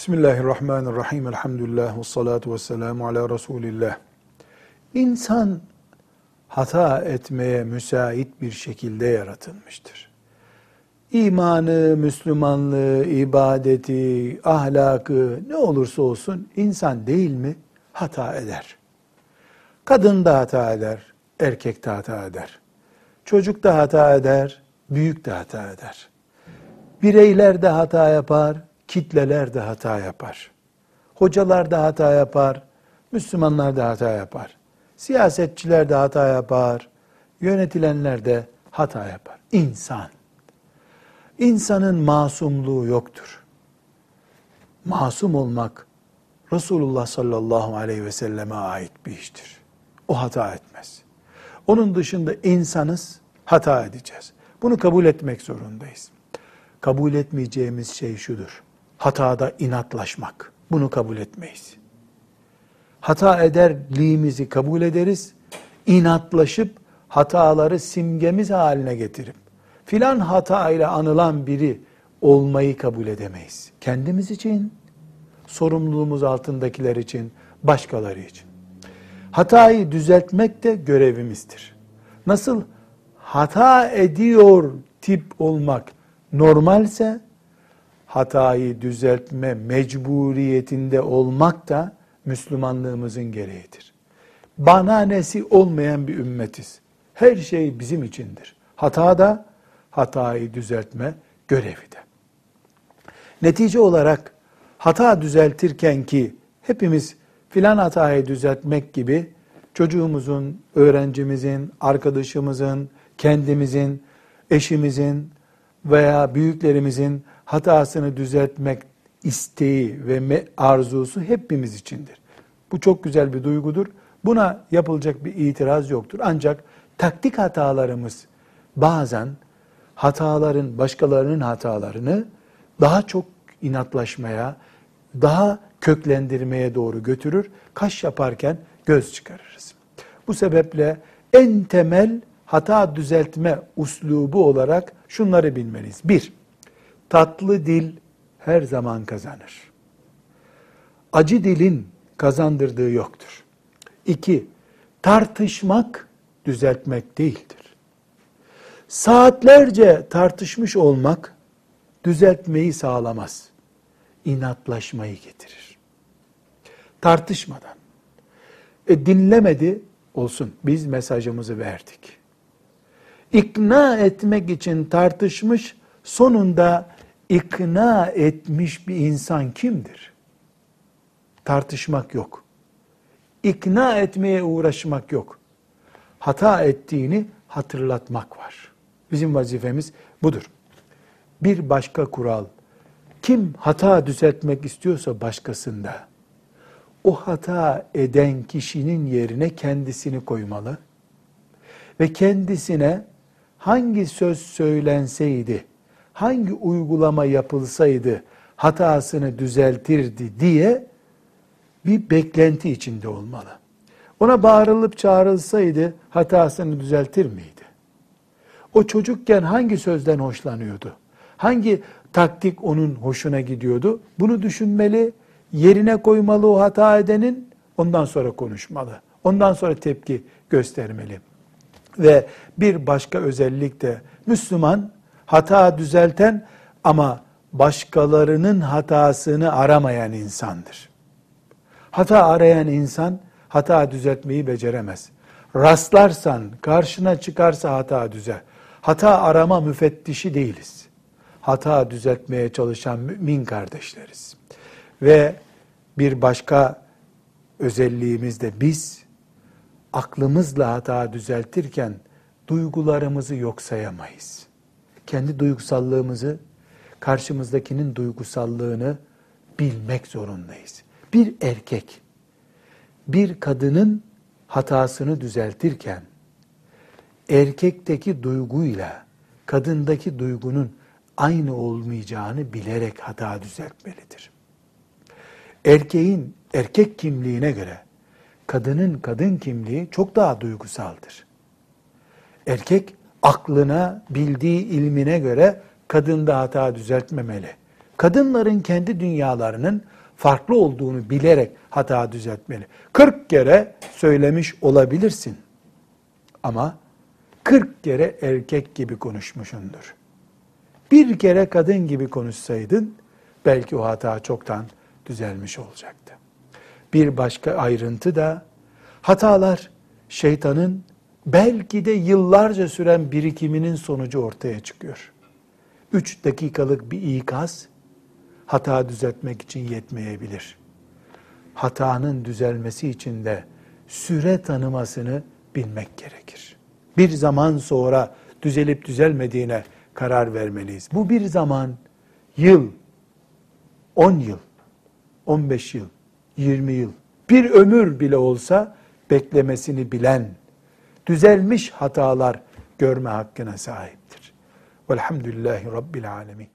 Bismillahirrahmanirrahim. Elhamdülillah ve salatu ve selamu ala Resulillah. İnsan hata etmeye müsait bir şekilde yaratılmıştır. İmanı, Müslümanlığı, ibadeti, ahlakı ne olursa olsun insan değil mi hata eder. Kadın da hata eder, erkek de hata eder. Çocuk da hata eder, büyük de hata eder. Bireyler de hata yapar, kitleler de hata yapar. Hocalar da hata yapar, Müslümanlar da hata yapar. Siyasetçiler de hata yapar, yönetilenler de hata yapar. İnsan. İnsanın masumluğu yoktur. Masum olmak Resulullah sallallahu aleyhi ve selleme ait bir iştir. O hata etmez. Onun dışında insanız, hata edeceğiz. Bunu kabul etmek zorundayız. Kabul etmeyeceğimiz şey şudur hatada inatlaşmak. Bunu kabul etmeyiz. Hata ederliğimizi kabul ederiz. İnatlaşıp hataları simgemiz haline getirip filan hata ile anılan biri olmayı kabul edemeyiz. Kendimiz için, sorumluluğumuz altındakiler için, başkaları için. Hatayı düzeltmek de görevimizdir. Nasıl hata ediyor tip olmak normalse hatayı düzeltme mecburiyetinde olmak da Müslümanlığımızın gereğidir. Bana nesi olmayan bir ümmetiz. Her şey bizim içindir. Hata da hatayı düzeltme görevi de. Netice olarak hata düzeltirken ki hepimiz filan hatayı düzeltmek gibi çocuğumuzun, öğrencimizin, arkadaşımızın, kendimizin, eşimizin veya büyüklerimizin hatasını düzeltmek isteği ve arzusu hepimiz içindir. Bu çok güzel bir duygudur. Buna yapılacak bir itiraz yoktur. Ancak taktik hatalarımız bazen hataların, başkalarının hatalarını daha çok inatlaşmaya, daha köklendirmeye doğru götürür. Kaş yaparken göz çıkarırız. Bu sebeple en temel hata düzeltme uslubu olarak şunları bilmeliyiz. Bir, tatlı dil her zaman kazanır. Acı dilin kazandırdığı yoktur. İki, tartışmak düzeltmek değildir. Saatlerce tartışmış olmak düzeltmeyi sağlamaz. İnatlaşmayı getirir. Tartışmadan. E dinlemedi olsun. Biz mesajımızı verdik. İkna etmek için tartışmış, sonunda ikna etmiş bir insan kimdir? Tartışmak yok. İkna etmeye uğraşmak yok. Hata ettiğini hatırlatmak var. Bizim vazifemiz budur. Bir başka kural, kim hata düzeltmek istiyorsa başkasında, o hata eden kişinin yerine kendisini koymalı ve kendisine hangi söz söylenseydi, hangi uygulama yapılsaydı hatasını düzeltirdi diye bir beklenti içinde olmalı. Ona bağırılıp çağrılsaydı hatasını düzeltir miydi? O çocukken hangi sözden hoşlanıyordu? Hangi taktik onun hoşuna gidiyordu? Bunu düşünmeli, yerine koymalı o hata edenin, ondan sonra konuşmalı. Ondan sonra tepki göstermeli. Ve bir başka özellik de Müslüman hata düzelten ama başkalarının hatasını aramayan insandır. Hata arayan insan hata düzeltmeyi beceremez. Rastlarsan, karşına çıkarsa hata düzel. Hata arama müfettişi değiliz. Hata düzeltmeye çalışan mümin kardeşleriz. Ve bir başka özelliğimiz de biz aklımızla hata düzeltirken duygularımızı yok sayamayız kendi duygusallığımızı, karşımızdakinin duygusallığını bilmek zorundayız. Bir erkek, bir kadının hatasını düzeltirken, erkekteki duyguyla kadındaki duygunun aynı olmayacağını bilerek hata düzeltmelidir. Erkeğin erkek kimliğine göre kadının kadın kimliği çok daha duygusaldır. Erkek aklına, bildiği ilmine göre kadında hata düzeltmemeli. Kadınların kendi dünyalarının farklı olduğunu bilerek hata düzeltmeli. 40 kere söylemiş olabilirsin. Ama 40 kere erkek gibi konuşmuşundur. Bir kere kadın gibi konuşsaydın belki o hata çoktan düzelmiş olacaktı. Bir başka ayrıntı da hatalar şeytanın belki de yıllarca süren birikiminin sonucu ortaya çıkıyor. Üç dakikalık bir ikaz hata düzeltmek için yetmeyebilir. Hatanın düzelmesi için de süre tanımasını bilmek gerekir. Bir zaman sonra düzelip düzelmediğine karar vermeliyiz. Bu bir zaman, yıl, 10 yıl, 15 yıl, 20 yıl, bir ömür bile olsa beklemesini bilen, düzelmiş hatalar görme hakkına sahiptir. Velhamdülillahi Rabbil Alemin.